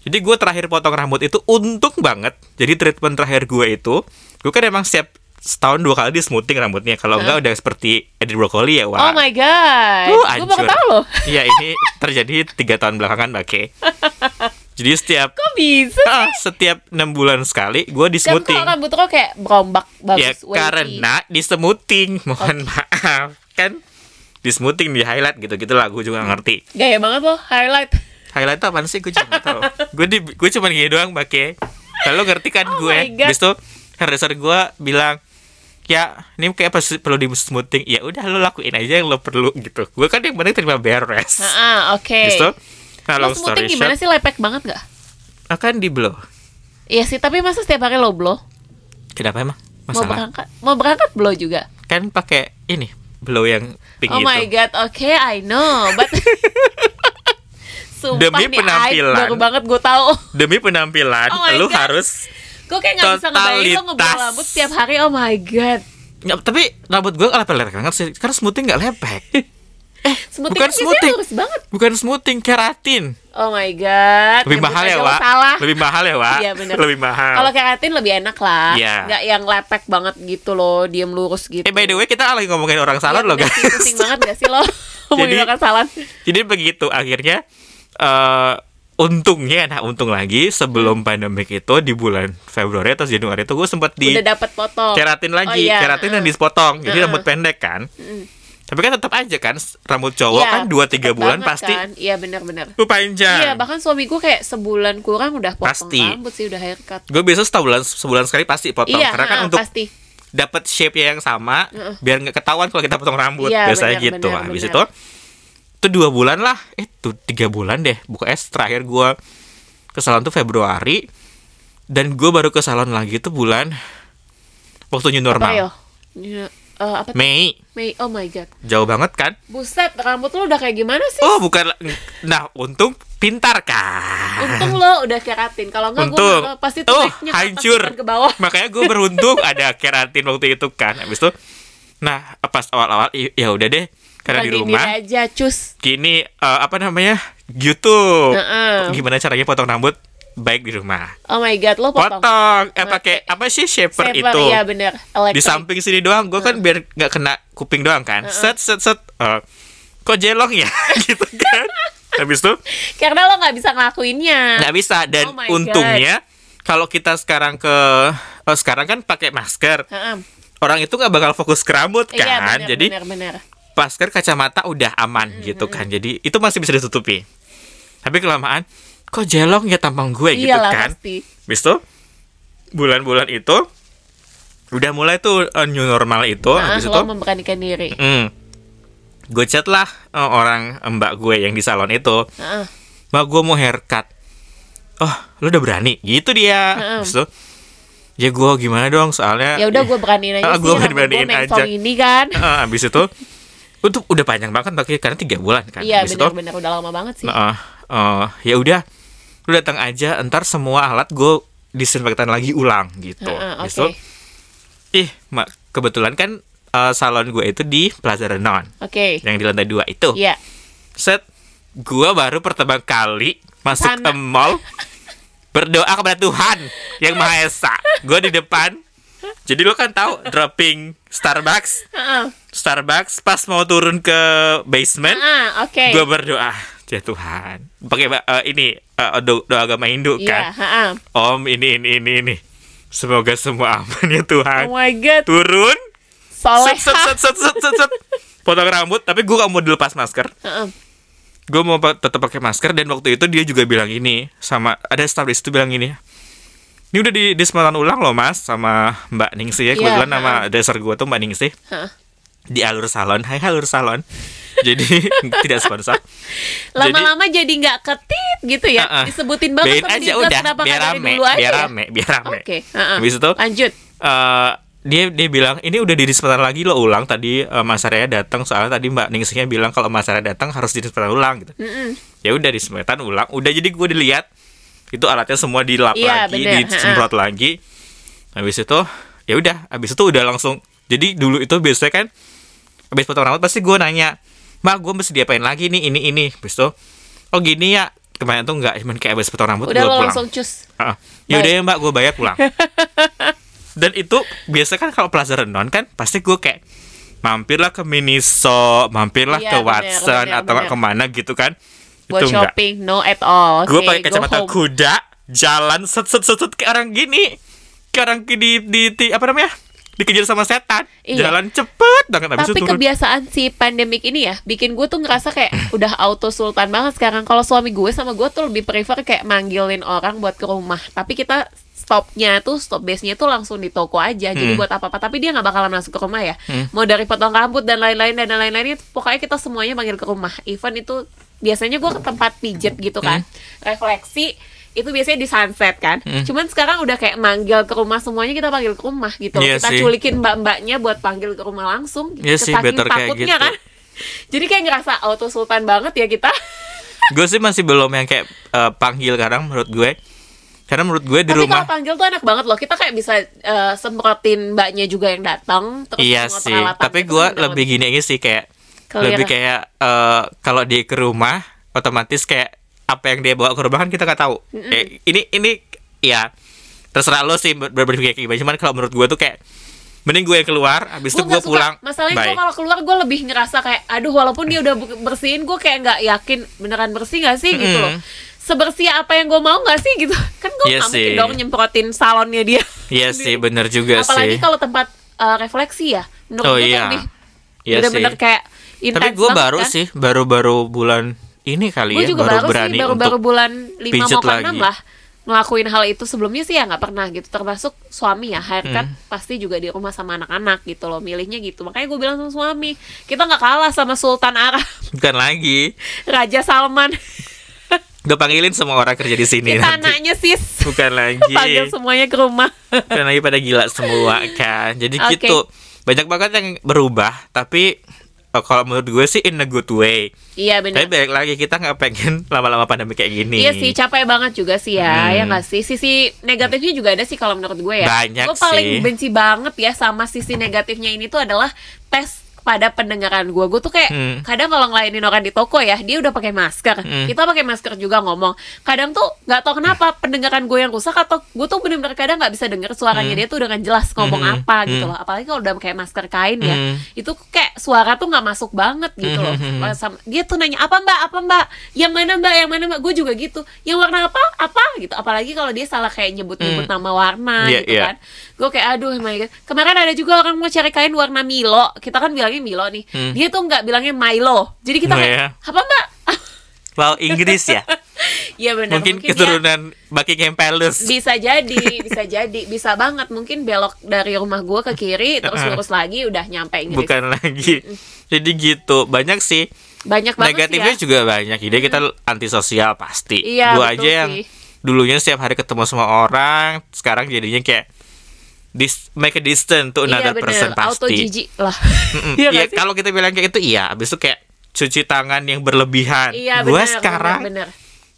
jadi gue terakhir potong rambut itu untung banget jadi treatment terakhir gue itu gue kan emang setiap setahun dua kali di smoothing rambutnya kalau enggak udah seperti Eddie Brokoli ya Oh wah my god. Uh, gue baru tahu loh. Iya ini terjadi tiga tahun belakangan Bake. Jadi setiap Kok bisa? ah, setiap enam bulan sekali gue di Kan smoothing. kalau rambut lo kayak berombak Ya bagus wavy. karena di smoothing, mohon maaf kan di smoothing di highlight gitu gitu lah gue juga nggak ngerti. Gaya banget lo highlight. Highlight apaan sih gue nggak tahu. gue di gue cuma gini doang Bake. Lalu ngerti kan Oh gue. Habis itu hairdresser gue bilang ya ini kayak pas perlu di smoothing ya udah lo lakuin aja yang lo perlu gitu gue kan yang penting terima beres Nah, oke. Habis itu nah, Lo smoothing gimana sih lepek banget gak? akan di blow Iya sih, tapi masa setiap hari lo blow? kenapa emang Mau berangkat, mau berangkat blow juga. kan pakai ini blow yang pink oh itu my god, oke, I know, but Sumpah Demi nih, penampilan. baru banget gue tahu. demi penampilan Oh lu God. harus Gue kayak gak bisa ngebayangin lo Totalitas. rambut setiap hari. Oh my god. Ya, tapi rambut gue lepek-lepek banget sih karena smoothing nggak lepek Smoothing Bukan kan smoothing. lurus banget. bukan smoothing keratin Oh my god. lebih mahal ya Wak Salah. lebih mahal ya Wak Iya bener lebih mahal Kalau keratin lebih enak lah Iya. Nggak yang lepek banget gitu loh Diem lurus gitu eh by the way kita lagi ngomongin orang salon Iya, loh guys Pusing banget gak sih lo Ngomongin Jadi- orang salon jadi begitu akhirnya eh untungnya nah untung lagi sebelum pandemik itu di bulan Februari atau Januari itu gue sempat di Udah dapet potong keratin lagi, Oh, iya. keratin dan dipotong. Jadi Uh-uh. rambut pendek kan. Mm. Tapi kan tetap aja kan rambut cowok Iya, kan 2 3 cepet bulan pasti kan. Iya bener-bener lu panjang. Iya bahkan suami gue kayak sebulan kurang udah potong Pasti. rambut sih Udah haircut Gue biasa sebulan sebulan sekali pasti potong Iya karena kan ha, untuk pasti dapat shape yang sama Uh-uh. biar nggak ketahuan kalau kita potong rambut Iya, biasanya bener, gitu. bener, Habis bener. itu itu dua bulan lah, eh tuh tiga bulan deh. Buka es terakhir gue ke salon tuh Februari. Dan gue baru ke salon lagi tuh bulan waktu new Apa normal. yo? Iya, eh, apa tuh? Mei. Mei Oh my god. Jauh banget kan? Buset rambut lu udah kayak gimana sih? Oh bukan. Nah untung pintar kan Untung lo udah keratin. Kalau enggak gue Untung. pasti Oh naiknya ke atas hancur. ke bawah. Makanya gue beruntung ada keratin waktu itu kan. Habis itu Nah pas awal-awal ya udah deh Karena di rumah. aja cus. Gini eh, Apa namanya YouTube. Heeh. Gimana caranya potong rambut Baik di rumah? Oh my god lo potong? Potong. Eh pakai Apa sih shaper, Shaper, itu? Iya bener. Elektrik. Di samping sini doang Gue kan biar nggak kena kuping doang kan. Set set set. Eh, Kok jelong ya? Gitu kan. Habis itu Karena lo gak bisa ngelakuinnya. Nggak bisa. Dan Oh untungnya kalau kita sekarang ke oh, sekarang kan pakai masker. Heeh. orang itu nggak bakal fokus ke rambut kan? Iya bener jadi bener bener masker kacamata udah aman gitu kan. jadi itu masih bisa ditutupi. Tapi kelamaan kok jelong ya tampang gue gitu Iyalah kan. pasti. Habis itu bulan-bulan itu udah mulai tuh uh, new normal itu Nah, habis itu memberanikan diri. Hmm, gue chat lah uh, orang mbak gue yang di salon itu. Heeh. Mbak gue mau haircut. Oh lu udah berani? Gitu dia. Heeh. Habis itu Ya gue gimana dong? Soalnya Ya udah gue beraniin aja Ah, sih gua rambut beraniin aja. ini kan. Eh, Habis itu Itu udah panjang banget pakai karena tiga bulan kan. Iya benar-benar udah lama banget sih. Nah, eh, ya udah, lu datang aja. Ntar semua alat gue disinfektan lagi ulang gitu. Habis Oke. itu, ih, mak kebetulan kan eh, salon gue itu di Plaza Renon Oke. yang di lantai dua itu. Iya. Set, gue baru pertama kali masuk Sana. ke mall berdoa kepada Tuhan yang Maha Esa. Gue di depan. Jadi lo kan tahu dropping Starbucks, Heeh. Starbucks pas mau turun ke basement, Heeh, oke. gue berdoa ya Tuhan pakai eh, ini eh, do- doa agama Hindu Iya, kan heeh. Om ini ini ini ini semoga semua aman ya Tuhan Oh my god. turun Soleh. set set set set set set, set. potong rambut tapi gue gak mau dilepas masker Heeh. gue mau tetap pakai masker dan waktu itu dia juga bilang ini sama ada staff di situ bilang ini ini udah di disemprotan ulang loh mas sama Mbak Ningsih ya Iya, kebetulan nama ha. dasar gue tuh Mbak Ningsih Heeh. Di alur salon Hai alur salon jadi tidak sponsor Lama-lama jadi nggak ketit gitu ya. Uh-uh. Disebutin banget Biarin sama aja udah kenapa biar rame dulu aja biar ya? rame biar rame Oke. heeh. habis itu Lanjut. eh, dia dia bilang ini udah di disinfektan lagi lo ulang tadi eh, Mas Arya datang soalnya tadi Mbak Ningsihnya bilang kalau Mas Arya datang harus disinfektan ulang gitu Mm-mm. ya udah disinfektan ulang udah jadi gue dilihat itu alatnya semua dilap Iya, lagi bener, disemprot lagi habis itu ya udah habis itu udah langsung jadi dulu itu biasanya kan habis potong rambut pasti gue nanya mbak gue mesti diapain lagi nih ini ini habis itu oh gini ya kemarin tuh nggak cuman kayak habis potong rambut Udah lo pulang langsung cus. Heeh. ya udah ya mbak gue bayar pulang dan itu biasa kan kalau Plaza Renon kan pasti gue kayak mampirlah ke Miniso mampirlah Iya, ke bener, Watson bener, atau nggak bener. ke mana gitu kan Buat itu enggak shopping, no at all. gue Oke, pakai kacamata home. kuda jalan set set set, set kayak orang gini kayak orang di, di, di- apa namanya dikejar sama setan Iya. jalan cepet banget habis Tapi itu turun kebiasaan si pandemik ini ya bikin gue tuh ngerasa kayak udah auto sultan banget sekarang. Kalau suami gue sama gue tuh lebih prefer kayak manggilin orang buat ke rumah. Tapi kita stopnya tuh stop base-nya tuh langsung di toko aja. Jadi Hmm. buat apa-apa. Tapi dia nggak bakalan masuk ke rumah ya. Hmm. Mau dari potong rambut dan lain-lain dan lain-lain itu pokoknya kita semuanya manggil ke rumah. Even itu biasanya gue ke tempat pijet gitu kan. Refleksi itu biasanya di sunset kan. Hmm. Cuman sekarang udah kayak manggil ke rumah semuanya kita panggil ke rumah gitu. Iya kita sih. culikin mbak-mbaknya buat panggil ke rumah langsung. Iya sih, Saking better kayak takutnya gitu. kan. Jadi kayak ngerasa auto sultan banget ya kita. gue sih masih belum yang kayak eh, panggil kadang menurut gue karena menurut gue di Tapi rumah kalau panggil tuh enak banget loh. Kita kayak bisa eh, semprotin mbaknya juga yang datang. Terus iya sih tapi gue lebih gini aja sih kayak Clear. lebih kayak eh, kalau dia ke rumah otomatis kayak apa yang dia bawa ke rumah kan kita nggak tahu Eh, ini ini ya terserah lo sih ber- berpikir kayak gimana cuman kalau menurut gue tuh kayak mending gue yang keluar habis itu gue pulang Masalahnya gue kalau keluar gue lebih ngerasa kayak aduh walaupun dia udah bersihin gue kayak nggak yakin beneran bersih nggak sih gitu loh. Sebersih apa yang gue mau nggak sih gitu. Kan gue Iya nggak mungkin dong nyemprotin salonnya dia. Iya sih bener juga Apalagi sih kalau tempat eh, refleksi ya. Menurut Oh, gue iya. lebih Iya bener-bener kayak tapi gue baru kan. sih baru-baru bulan ini kali gue ya juga baru, baru, berani sih baru-baru untuk bulan 5 pijet mau ke 6 lagi. lah ngelakuin hal itu. Sebelumnya sih ya nggak pernah gitu. Termasuk suami ya haircut Hmm. pasti juga di rumah sama anak-anak gitu loh milihnya gitu. Makanya gue bilang sama suami kita nggak kalah sama Sultan Arab. Bukan lagi. Raja Salman. Gue panggilin semua orang kerja di sini kita nanti. anaknya sis. Bukan lagi. Panggil semuanya ke rumah. Bukan lagi pada gila semua kan. Jadi Oke. gitu. Banyak banget yang berubah tapi eh, kalau menurut gue sih in a good way. Iya tapi benar balik lagi kita nggak pengen lama-lama pandemi kayak gini. Iya sih capek banget juga sih ya Hmm. ya nggak sih? Sisi negatifnya juga ada sih kalau menurut gue ya. Banyak gue paling sih. benci banget ya sama sisi negatifnya ini tuh adalah tes pada pendengaran gue gue tuh kayak Hmm. kadang kalau ngelayanin orang di toko ya dia udah pakai masker Hmm. kita pakai masker juga ngomong kadang tuh nggak tahu kenapa pendengaran gue yang rusak atau gue tuh bener-bener kadang nggak bisa denger suaranya dia tuh dengan jelas ngomong Hmm. apa gitu Hmm. loh apalagi kalau udah pakai masker kain ya Hmm. itu kayak suara tuh nggak masuk banget gitu loh Hmm. Sama- dia tuh nanya apa mbak apa mbak yang mana mbak yang mana mbak gue juga gitu yang warna apa apa gitu apalagi kalau dia salah kayak nyebut nyebut Hmm. nama warna Iya, gitu iya. kan gue kayak aduh my God. kemarin ada juga orang mau cari kain warna Milo kita kan bilangnya Milo nih. Hmm. dia tuh nggak bilangnya Milo. Jadi kita Oh, kayak iya. apa mbak? Wow Inggris ya? Iya benar. Mungkin, dia- keturunan Buckingham Palace. Bisa jadi bisa jadi. Bisa banget. Mungkin belok dari rumah gue ke kiri terus lurus lagi udah nyampe Inggris. Bukan lagi. Jadi gitu. Banyak sih. Banyak banget negatifnya ya. juga banyak. Jadi kita antisosial pasti. Iya, gua betul aja yang sih. dulunya setiap hari ketemu sama orang sekarang jadinya kayak dis make a distance to another iya person bener, auto pasti. jijik lah. Iya Iya, sih? kalau kita bilang kayak itu iya, habis itu kayak cuci tangan yang berlebihan. Iya bener, sekarang bener, bener.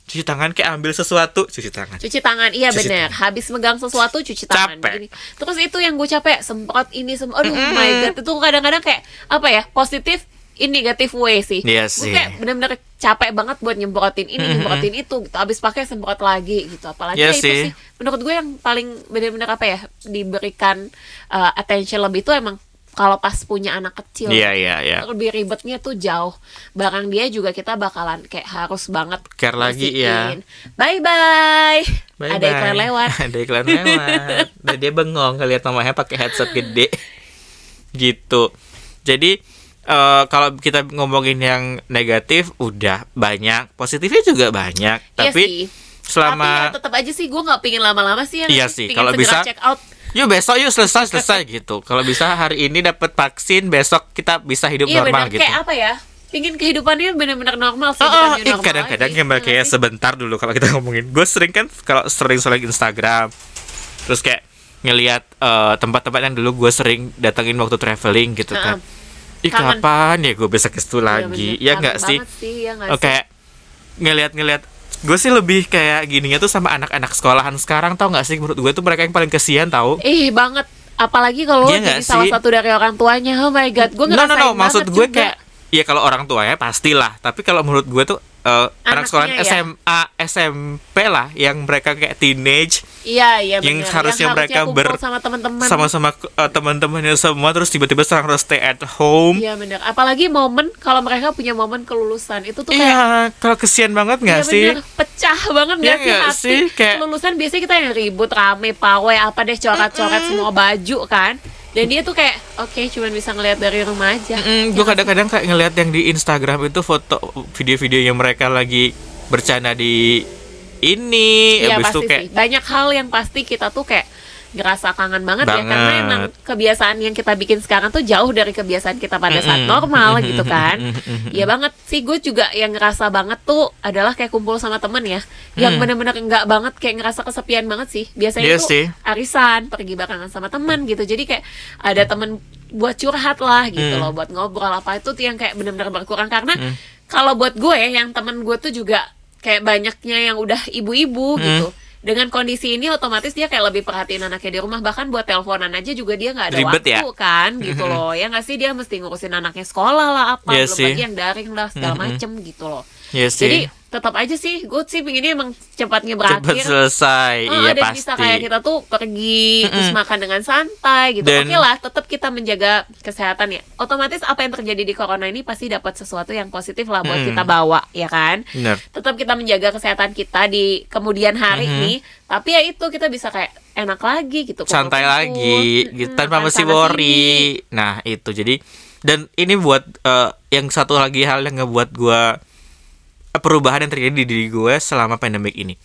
cuci tangan kayak ambil sesuatu, cuci tangan. Cuci tangan, iya bener Habis megang sesuatu cuci tangan Capek. Gini. Terus itu yang gue capek Semprot ini semprot Aduh my god Itu kadang-kadang kayak Apa ya Positif in negative way sih Iya Gue kayak bener-bener capek banget buat nyemprotin ini Nyemprotin itu gitu Abis pakai semprot lagi gitu Apalagi Iya ya itu sih. sih Menurut gue yang paling bener-bener apa ya Diberikan uh, attention lebih tuh emang kalau pas punya anak kecil Iya, iya, iya. lebih ribetnya tuh jauh barang dia juga kita bakalan kayak harus banget Care lagi, ya. bye bye Bye-bye. ada iklan lewat ada iklan lewat. Dan dia bengong ngeliat mamanya pakai headset gede. gitu. Jadi eh, kalau kita ngomongin yang negatif udah banyak, positifnya juga banyak. Tapi iya sih. selama tapi ya tetap aja sih gue nggak pingin lama-lama sih ya Iya sih, kalau bisa- check out Yuk besok yuk selesai selesai gitu. Kalau bisa hari ini dapat vaksin, besok kita bisa hidup iya normal benar gitu. kayak apa ya pingin kehidupannya benar-benar normal sih Oh, oh, kadang-kadang yang kayak sebentar dulu kalau kita ngomongin. Gue sering kan kalau sering sering Instagram, terus kayak ngelihat eh, tempat-tempat yang dulu gue sering datengin waktu traveling gitu kan. Ih Kangen. kapan ya gue bisa ke situ Iya, lagi? bener. Ya nggak sih? sih ya Oke, sih? ngelihat-ngelihat gue sih lebih kayak gininya tuh sama anak-anak sekolahan sekarang tau nggak sih menurut gue tuh mereka yang paling kesian tahu Ih banget apalagi kalau Iya jadi salah sih? satu dari orang tuanya oh my god gue no no no maksud banget gue juga. kayak ya kalau orang tuanya pastilah tapi kalau menurut gue tuh eh, anak sekolah ya? SMA SMP lah yang mereka kayak teenage iya iya yang bener. harusnya mereka kumpul ber- sama teman-teman. sama-sama eh, teman-temannya semua terus tiba-tiba sekarang harus stay at home. Iya bener. Apalagi momen Kalau mereka punya momen kelulusan Itu tuh kayak iya kalau kesian banget nggak Iya sih? bener. Pecah banget Iya gak sih nggak hati? Sih? Kayak- Kelulusan biasanya kita yang ribut Rame pawai Apa deh coret-coret semua baju kan Dan dia tuh kayak Oke cuman bisa ngeliat dari rumah aja. Mm, gue kadang-kadang kayak ngeliat yang di Instagram itu foto video-video yang mereka lagi bercanda di ini Iya habis pasti itu kayak sih. Banyak hal yang pasti kita tuh kayak ngerasa kangen banget, ya karena Banget. emang kebiasaan yang kita bikin sekarang tuh jauh dari kebiasaan kita pada saat normal gitu kan. Ya banget. Sih gue juga yang ngerasa banget tuh adalah kayak kumpul sama temen ya yang bener-bener enggak banget kayak ngerasa kesepian banget sih. Biasanya Iya tuh sih. arisan pergi barengan sama temen gitu. Jadi kayak ada temen buat curhat lah gitu Hmm. loh buat ngobrol apa itu tuh yang kayak bener-bener berkurang. Karena kalau buat gue yang temen gue tuh juga kayak banyaknya yang udah ibu-ibu Hmm. gitu dengan kondisi ini otomatis dia kayak lebih perhatiin anaknya di rumah bahkan buat teleponan aja juga dia nggak ada Ribet waktu ya? kan gitu loh ya nggak sih dia mesti ngurusin anaknya sekolah lah apa Iya belum sih. lagi yang daring lah segala macem gitu loh Iya sih. Tetap aja sih gue sih pinginnya emang cepatnya berakhir selesai Oh, iya dan bisa pasti kayak kita tuh pergi terus makan dengan santai gitu. Dan- Oke lah, tetap kita menjaga kesehatan ya. Otomatis apa yang terjadi di corona ini pasti dapat sesuatu yang positif lah buat kita bawa, ya kan? Bener. Tetap kita menjaga kesehatan kita di kemudian hari nih. Tapi ya itu kita bisa kayak enak lagi gitu. santai kumpul-kumpul, lagi gitu tanpa mesti worry nah itu jadi dan ini buat eh, yang satu lagi hal yang ngebuat gua eh, perubahan yang terjadi di diri gue selama pandemik ini.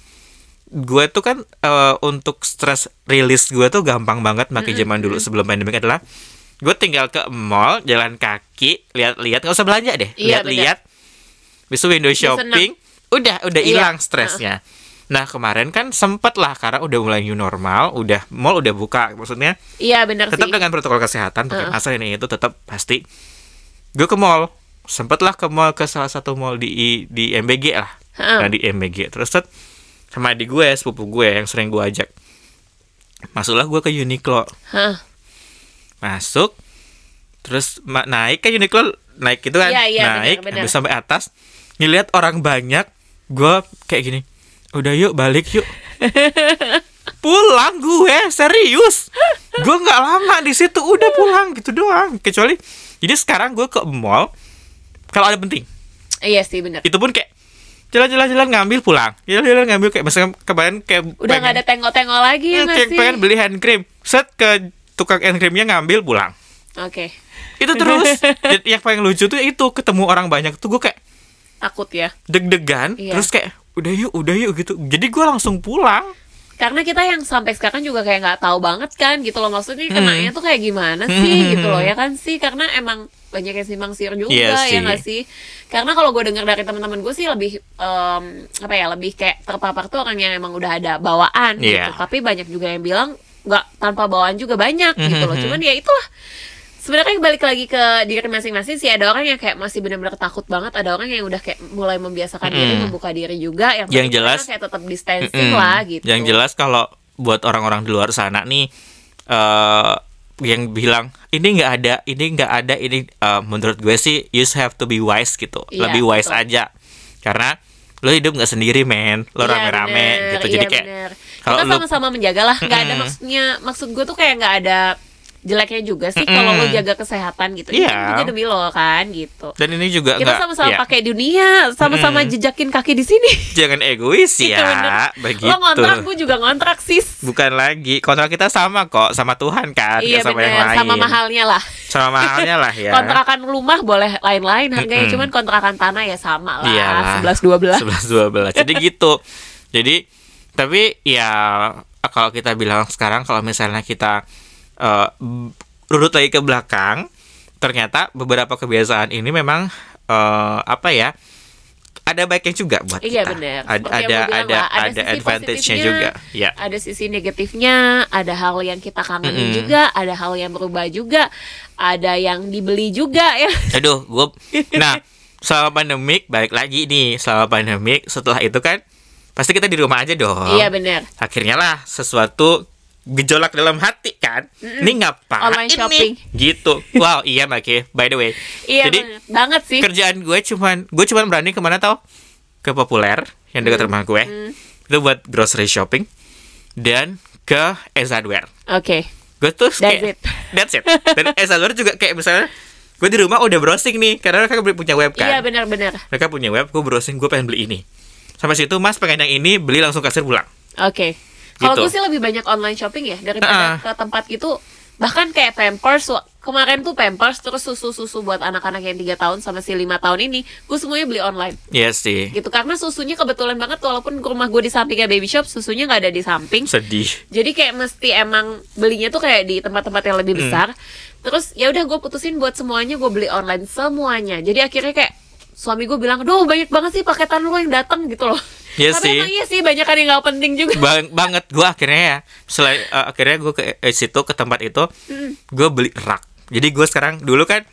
Gue tuh kan eh, untuk stress release gue tuh gampang banget makin zaman dulu sebelum pandemik adalah gue tinggal ke mall jalan kaki lihat-lihat nggak usah belanja deh Iya, lihat-lihat. Besok window shopping udah udah Iya. hilang stresnya. Nah kemarin kan sempet lah karena udah mulai new normal udah mall udah buka maksudnya. Iya benar tetap sih. dengan protokol kesehatan pakai masker ini itu tetap pasti. Gue ke mall sempatlah ke mall ke salah satu mall di di MBG lah. Heeh. nah di MBG terus set, sama di gue sepupu gue yang sering gue ajak. Masuklah gue ke Uniqlo. Hah. masuk. Terus naik ke Uniqlo naik gitu kan? Iya, iya, naik benar. habis sampai atas ngelihat orang banyak gue kayak gini udah yuk balik yuk. Pulang gue serius. Gue nggak lama di situ udah pulang gitu doang. Kecuali jadi sekarang gue ke mall kalau ada penting. Iya sih benar. itu pun kayak jalan-jalan-jalan ngambil pulang. Jalan-jalan ngambil kayak misalnya kemarin kayak Udah nggak ada tengok-tengok lagi ya Hmm, kayak pengen beli hand cream. Set ke tukang hand creamnya ngambil pulang. Oke. itu terus. Yang paling lucu tuh itu ketemu orang banyak tuh gue kayak Takut ya. deg-degan Iya. terus kayak udah yuk udah yuk gitu. Jadi gue langsung pulang. Karena kita yang sampai sekarang juga kayak nggak tahu banget kan gitu loh. Maksudnya Hmm. kenanya tuh kayak gimana sih gitu loh ya kan sih? Karena emang banyak yang simpang siur juga Iya ya nggak sih karena kalau gue dengar dari teman-teman gue sih lebih em, apa ya lebih kayak terpapar tuh orang yang emang udah ada bawaan gitu Iya. tapi banyak juga yang bilang nggak tanpa bawaan juga banyak gitu loh Mhm. cuman ya itulah sebenarnya balik lagi ke diri masing-masing sih ada orang yang kayak masih benar-benar takut banget ada orang yang udah kayak mulai membiasakan diri Mm-mm. membuka diri juga yang Yang jelas- kayak tetap distancing Mm-mm. lah gitu Yang jelas kalau buat orang-orang di luar sana nih eh yang bilang ini nggak ada, ini nggak ada, ini eh, menurut gue sih you have to be wise gitu, Iya, lebih wise betul. aja, karena lo hidup nggak sendiri men, lo Iya, rame-rame bener, gitu, iya, jadi kayak bener. kalau kita sama-sama menjaga lah nggak ada Mm-mm. maksudnya maksud gue tuh kayak nggak ada jeleknya juga sih kalau lo jaga kesehatan gitu Ini Iya. kan demi lo kan gitu dan ini juga kita sama-sama ya, pakai dunia sama-sama Mm-mm. jejakin kaki di sini jangan egois Gitu, ya, bener. begitu. lo ngontrak gue juga ngontrak sis Bukan lagi kontrak kita sama kok, sama Tuhan kan, iya sama yang bener lain. sama mahalnya lah Sama mahalnya lah ya. kontrakan rumah boleh lain-lain harganya Mm-mm. cuman kontrakan tanah ya sama lah sebelas dua belas 11 12. Jadi gitu. Jadi tapi ya kalau kita bilang sekarang kalau misalnya kita eh, urut lagi ke belakang, ternyata beberapa kebiasaan ini memang eh, apa ya? Ada baiknya juga buat Iya kita. benar. Ada ada ada lah, ada, sisi advantage-nya juga. Ya. Ada sisi negatifnya, ada hal yang kita kangenin Mm-mm. juga, ada hal yang berubah juga, ada yang dibeli juga ya. Aduh, gue. Nah, selama pandemik balik lagi nih selama pandemik. Setelah itu kan pasti kita di rumah aja dong. Iya benar. akhirnya lah sesuatu gejolak dalam hati kan ini ngapain Online shopping. nih gitu wow iya Maki by the way Iya jadi banget sih. kerjaan gue cuman gue cuman berani ke mana tau ke populer yang dekat rumah gue Hmm. itu buat grocery shopping dan ke Ezadware Oke. gue tuh That's kayak it. that's it dan Ezadware juga kayak misalnya gue di rumah udah browsing nih karena mereka punya web kan Iya benar-benar. mereka punya web gue browsing gue pengen beli ini sampai situ mas pengen yang ini beli langsung kasir pulang Oke. Kalau Gitu. gue sih lebih banyak online shopping ya daripada Ah. ke tempat gitu. Bahkan kayak Pampers kemarin tuh Pampers terus susu-susu buat anak-anak yang tiga tahun sama si lima tahun ini, gue semuanya beli online. Iya sih Gitu karena susunya kebetulan banget walaupun rumah gue di sampingnya baby shop, susunya nggak ada di samping. sedih Jadi kayak mesti emang belinya tuh kayak di tempat-tempat yang Hmm. lebih besar. Terus ya udah gue putusin buat semuanya gue beli online semuanya. Jadi akhirnya kayak suami gue bilang, "Duh, banyak banget sih paketan lu yang datang gitu loh." Iya Tapi sih. iya sih banyak kan yang nggak penting juga. Bang, banget gue akhirnya ya selain eh, akhirnya gue ke eh, situ ke tempat itu gue beli rak jadi gue sekarang dulu kan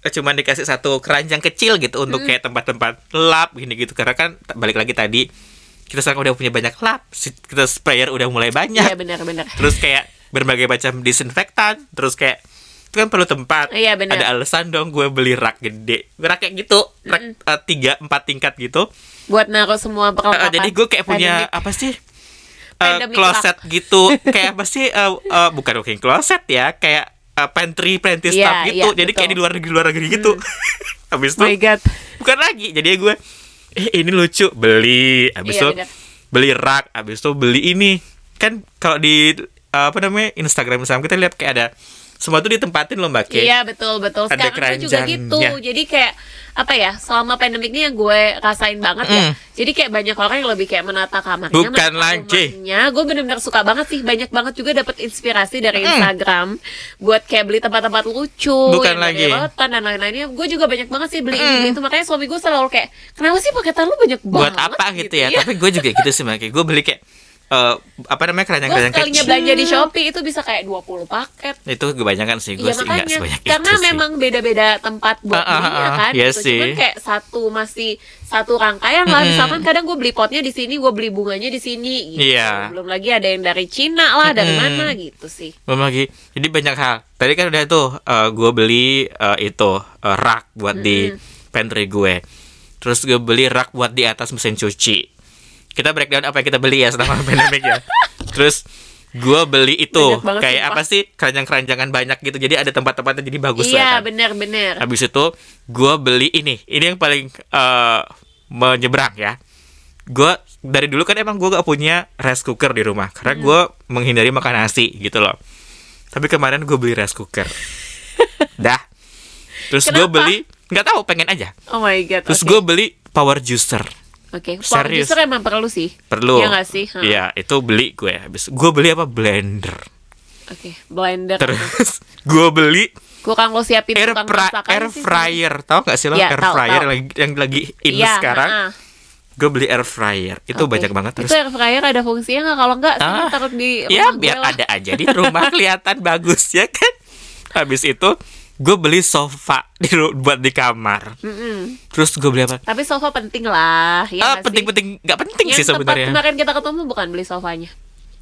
eh, cuman dikasih satu keranjang kecil gitu untuk kayak tempat-tempat lap gini gitu karena kan balik lagi tadi kita sekarang udah punya banyak lap kita sprayer udah mulai banyak Iya benar-benar. terus kayak berbagai macam disinfektan terus kayak kan perlu tempat Iya, benar. ada alasan dong gue beli rak gede rak kayak gitu rak eh, tiga empat tingkat gitu Buat naruh semua Eh, perlengkapan. jadi gue kayak punya Pandemic. apa sih? Eh, Pandemic closet gitu kayak apa sih eh, eh, bukan walking closet ya kayak eh, pantry pantry Iya, stuff gitu iya, jadi kayak betul. di luar negeri luar negeri gitu habis Oh my itu god. bukan lagi jadi gue eh ini lucu beli habis Iya, itu benar. beli rak habis itu beli ini kan kalau di eh, apa namanya Instagram Instagram kita lihat kayak ada semua tuh ditempatin loh mbak Kay. Iya betul betul. Ada Sekarang tuh juga gitu. keranjangnya. Jadi kayak apa ya? Selama pandemik ini yang gue rasain banget ya. Mm. Jadi kayak banyak orang yang lebih kayak menata kamarnya, Bukan lagi. Gue bener-bener suka banget sih. Banyak banget juga dapat inspirasi dari Instagram buat kayak beli tempat-tempat lucu, Bukan lagi. rotan dan lain-lainnya. Gue juga banyak banget sih beli ini beli itu. Makanya suami gue selalu kayak, kenapa sih paketan lu banyak buat banget? apa gitu ya Iya. tapi gue juga gitu sih mbak gue beli kayak eh, apa namanya keranjang-keranjang sekalinya kecil belanja di Shopee itu bisa kayak 20 paket. itu kebanyakan sih gue Iya sih nggak makanya sebanyak karena itu memang beda-beda tempat buat Ah, ah, belinya ah, kan iya gitu. sih. Cuman kayak satu masih satu rangkaian lah. Mm-mm. Misalkan kadang gue beli potnya di sini, gue beli bunganya di sini gitu. Iya. Belum lagi ada yang dari Cina lah, dari Mm-mm. mana gitu sih. belum lagi jadi banyak hal tadi kan udah tuh gue beli eh, itu eh, rak buat di pantry gue terus gue beli rak buat di atas mesin cuci kita breakdown apa yang kita beli ya selama pandemic ya. Terus gue beli itu. Banget, kayak sumpah. apa sih? Keranjang-keranjangan banyak gitu. Jadi ada tempat-tempatnya jadi bagus iya, lah kan. benar-benar. habis itu gue beli ini. Ini yang paling eh, menyeberang ya. Gue dari dulu kan emang gue gak punya rice cooker di rumah. Karena gue menghindari makan nasi gitu loh. Tapi kemarin gue beli rice cooker. Dah. Terus gue beli nggak tahu pengen aja. Oh my god. terus oke. gue beli power juicer Oke, power serius. juicer emang perlu sih. perlu Iya nggak sih? Iya itu beli gue habis gue beli apa blender Oke, blender. terus gue beli Kurang lo siapin air, masakan air sih, fryer tau gak sih lo Iya, air tahu, fryer tahu. yang lagi, yang lagi in Iya, sekarang ha-ha. gue beli air fryer itu Oke. banyak banget terus Itu air fryer ada fungsinya nggak? Kalau nggak, Ah, taruh di ya biar ada aja di rumah kelihatan bagus ya kan habis itu gue beli sofa di buat di kamar Mm-mm. terus gue beli apa Tapi sofa penting lah, ya ah nggak sih? penting-penting nggak penting Yang sih sebenarnya kemarin kita ketemu bukan beli sofanya.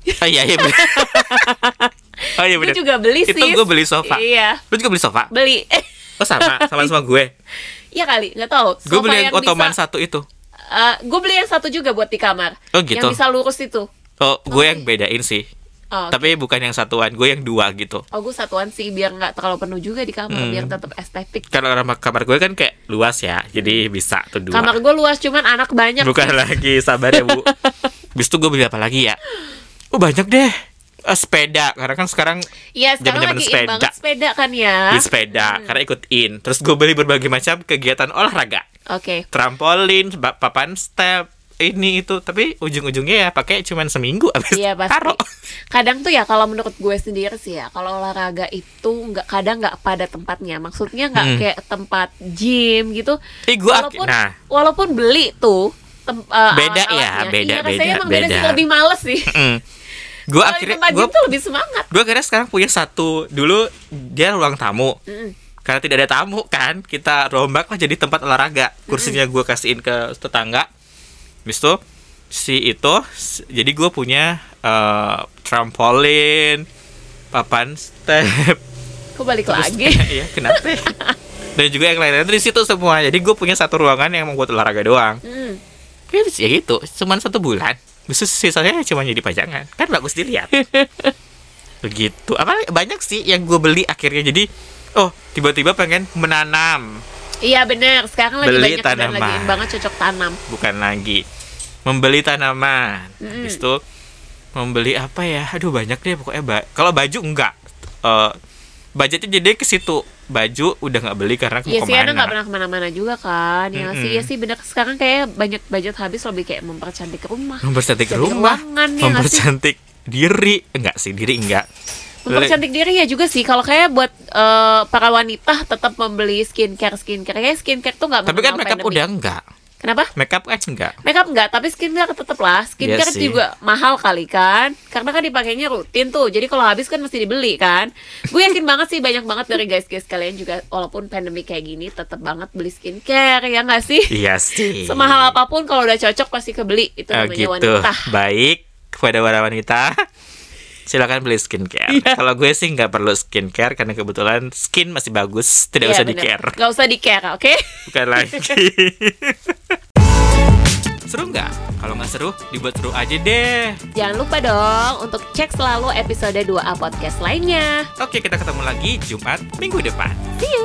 oh iya iya bener. oh iya Gue bener juga beli itu sih. gue beli sofa Iya, lu juga beli sofa beli. oh sama sama sama gue Iya kali, nggak tahu. gue beli yang ottoman bisa, satu itu eh, gue beli yang satu juga buat di kamar. Oh, gitu. Yang bisa lurus itu. oh gue yang bedain sih Oh, tapi bukan yang satuan gue yang dua gitu Oh gue satuan sih biar nggak terlalu penuh juga di kamar Hmm. biar tetap estetik. karena kamar, kamar gue kan kayak luas ya jadi bisa tuh dua Kamar gue luas cuman anak banyak. bukan lagi sabar ya bu Habis itu gue beli apa lagi ya oh banyak deh Eh, sepeda karena kan sekarang Iya sekarang lagi sepeda. banget sepeda kan ya. di sepeda karena ikut in terus gue beli berbagai macam kegiatan olahraga Oke. trampolin ba- papan step ini itu tapi ujung-ujungnya ya pakai cuman seminggu habis Iya pasti. taruh Kadang tuh ya kalau menurut gue sendiri sih ya kalau olahraga itu nggak kadang nggak pada tempatnya. Maksudnya nggak Hmm. kayak tempat gym gitu. Eh, gua walaupun nah. walaupun beli tuh tem- eh, Beda ya, alat-alatnya. beda, iya, beda, emang beda, sih beda. lebih males sih. Mm. gue akhirnya gue tuh lebih semangat. gue akhirnya sekarang punya satu dulu dia ruang tamu Mm-mm. karena tidak ada tamu kan kita rombak lah jadi tempat olahraga kursinya gue kasihin ke tetangga habis itu si itu jadi gue punya eh, trampolin papan step. Kok balik lagi? ya kenapa? Dan juga yang lain-lain di situ semua. Jadi gue punya satu ruangan yang membuat olahraga doang. Hmm. ya, ya gitu cuman satu bulan. Terus sisanya cuma jadi pajangan. Kan bagus dilihat. Begitu. Apa banyak sih yang gue beli akhirnya. Jadi oh tiba-tiba pengen menanam Iya bener. Sekarang lagi Beli banyak tanaman. lagi banget cocok tanam. bukan lagi membeli tanaman. Habis itu membeli apa ya aduh banyak deh pokoknya ba- kalau baju enggak Eh, budgetnya jadi ke situ baju udah nggak beli karena mau Iya sih, nggak pernah ke mana-mana juga kan. Ya nggak sih, Mm-mm. ya sih bener. Sekarang kayak banyak budget habis lebih kayak mempercantik rumah. mempercantik rumah ruangan, ya sih? mempercantik diri enggak sih diri enggak Mempercantik diri ya juga sih. Kalau kayak buat eh, para wanita tetap membeli skincare skincare. Kayak skincare tuh nggak tapi kan makeup pandemi. udah enggak Kenapa? makeup kan enggak Makeup enggak, tapi skincare tetap lah. Skincare sih. juga mahal kali kan. Karena kan dipakainya rutin tuh. Jadi kalau habis kan mesti dibeli kan. Gue yakin banget sih banyak banget dari guys-guys kalian juga walaupun pandemi kayak gini tetap banget beli skincare ya nggak sih? iya sih Semahal apa pun kalau udah cocok pasti kebeli. Itu Oh, namanya gitu wanita. baik kepada para wanita silakan beli skincare. Yeah. Kalau gue sih nggak perlu skincare karena kebetulan skin masih bagus, tidak yeah, usah bener. di care. Gak usah di care, oke? Okay? Bukan lagi. seru nggak? Kalau nggak seru, dibuat seru aja deh. Jangan lupa dong untuk cek selalu episode 2A podcast lainnya. Oke, kita ketemu lagi Jumat minggu depan. See you.